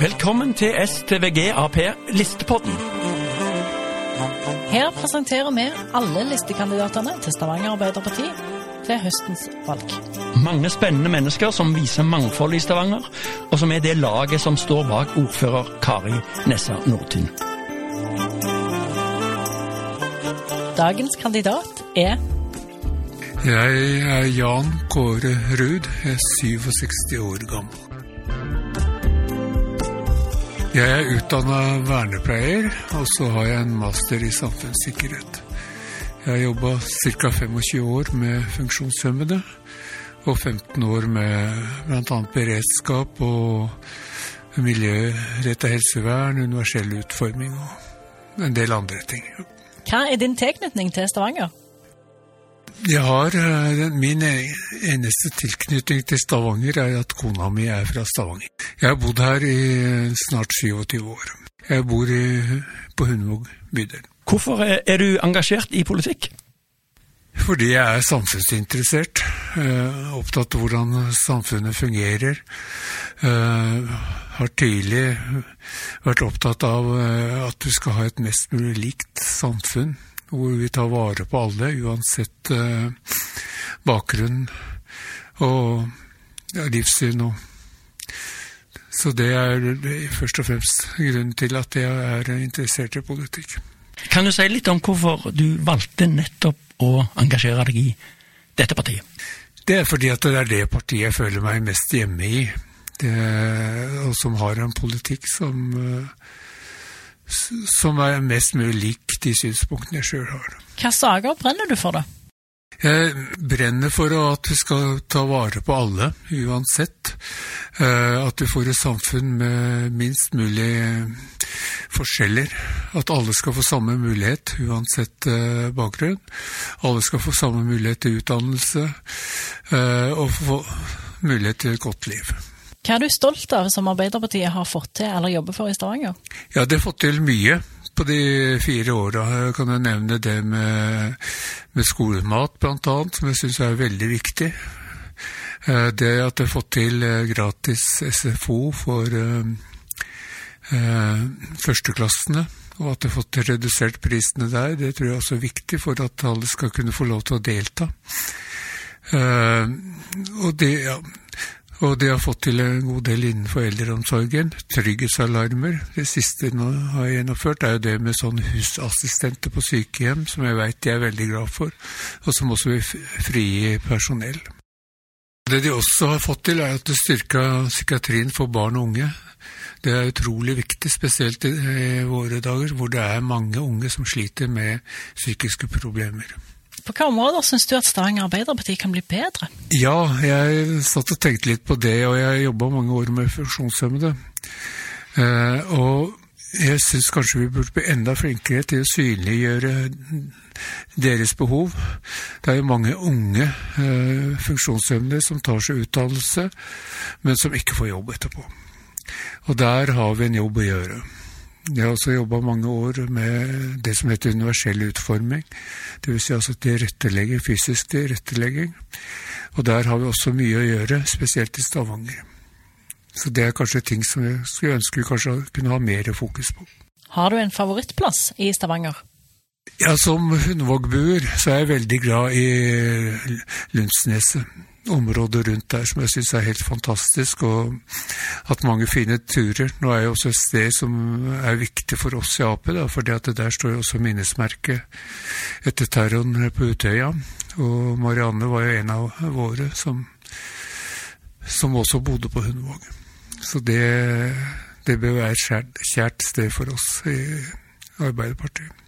Velkommen til STVG Ap Listepodden. Her presenterer vi alle listekandidatene til Stavanger Arbeiderparti til høstens valg. Mange spennende mennesker som viser mangfold i Stavanger, og som er det laget som står bak ordfører Kari Nessa Nordtun. Dagens kandidat er Jeg er Jan Kåre Ruud. Jeg er 67 år gammel. Jeg er utdanna vernepleier, og så har jeg en master i samfunnssikkerhet. Jeg har jobba ca. 25 år med funksjonshemmede, og 15 år med bl.a. beredskap og miljøretta helsevern, universell utforming og en del andre ting. Hva er din tilknytning til Stavanger? Jeg har, eh, Min eneste tilknytning til Stavanger er at kona mi er fra Stavanger. Jeg har bodd her i snart 27 år. Jeg bor i, på Hundvåg bydel. Hvorfor er du engasjert i politikk? Fordi jeg er samfunnsinteressert. eh, Opptatt av hvordan samfunnet fungerer. Eh, Har tidlig vært opptatt av at du skal ha et mest mulig likt samfunn. Hvor vi tar vare på alle, uansett eh, bakgrunn og ja, livssyn. Og. Så det er først og fremst grunnen til at jeg er interessert i politikk. Kan du si litt om hvorfor du valgte nettopp å engasjere deg i dette partiet? Det er fordi at det er det partiet jeg føler meg mest hjemme i. Det, og som har en politikk som, eh, som er mest mulig lik de synspunktene jeg sjøl har. Hvilke saker brenner du for, da? Jeg brenner for at vi skal ta vare på alle, uansett. Eh, At vi får et samfunn med minst mulig forskjeller. At alle skal få samme mulighet, uansett eh, bakgrunn. Alle skal få samme mulighet til utdannelse, eh, og få mulighet til et godt liv. Hva er du stolt av som Arbeiderpartiet har fått til eller jobber for i Stavanger? Ja, det har fått til mye på de fire åra. Jeg kan jo nevne det med, med skolemat, annet, som jeg syns er veldig viktig. Eh, Det at jeg har fått til eh, gratis SFO for eh, førsteklassene, og at jeg har fått redusert prisene der, det tror jeg også er viktig for at alle skal kunne få lov til å delta. Og det, ja, og de har fått til en god del innenfor eldreomsorgen. Trygghetsalarmer. Det siste nå har gjennomført, er jo det med sånn husassistenter på sykehjem, som jeg veit de er veldig glad for, og som også vil frigi personell. Det de også har fått til, er at det styrka psykiatrien for barn og unge. Det er utrolig viktig, spesielt i våre dager, hvor det er mange unge som sliter med psykiske problemer. På hvilke områder syns du at Stavanger Arbeiderparti kan bli bedre? Ja, jeg satt og tenkte litt på det, og jeg jobba mange år med funksjonshemmede. Eh, og jeg syns kanskje vi burde bli enda flinkere til å synliggjøre deres behov. Det er jo mange unge eh, funksjonshemmede som tar seg utdannelse, men som ikke får jobb etterpå. Og der har vi en jobb å gjøre. Jeg har også jobba mange år med det som heter universell utforming. Dvs. Si altså tilrettelegging, fysisk tilrettelegging. Og der har vi også mye å gjøre, spesielt i Stavanger. Så det er kanskje ting som jeg skulle ønske vi kanskje kunne ha mer fokus på. Har du en favorittplass i Stavanger? Ja, Som Hundvågbuer så er jeg veldig glad i Lundsneset. Området rundt der som jeg syns er helt fantastisk, og hatt mange fine turer. Nå er jo også et sted som er viktig for oss i Ap, at der står jo også minnesmerket etter terroren på Utøya. Og Marianne var jo en av våre som, som også bodde på Hundvåg. Så det, det bør være et kjært sted for oss i Arbeiderpartiet.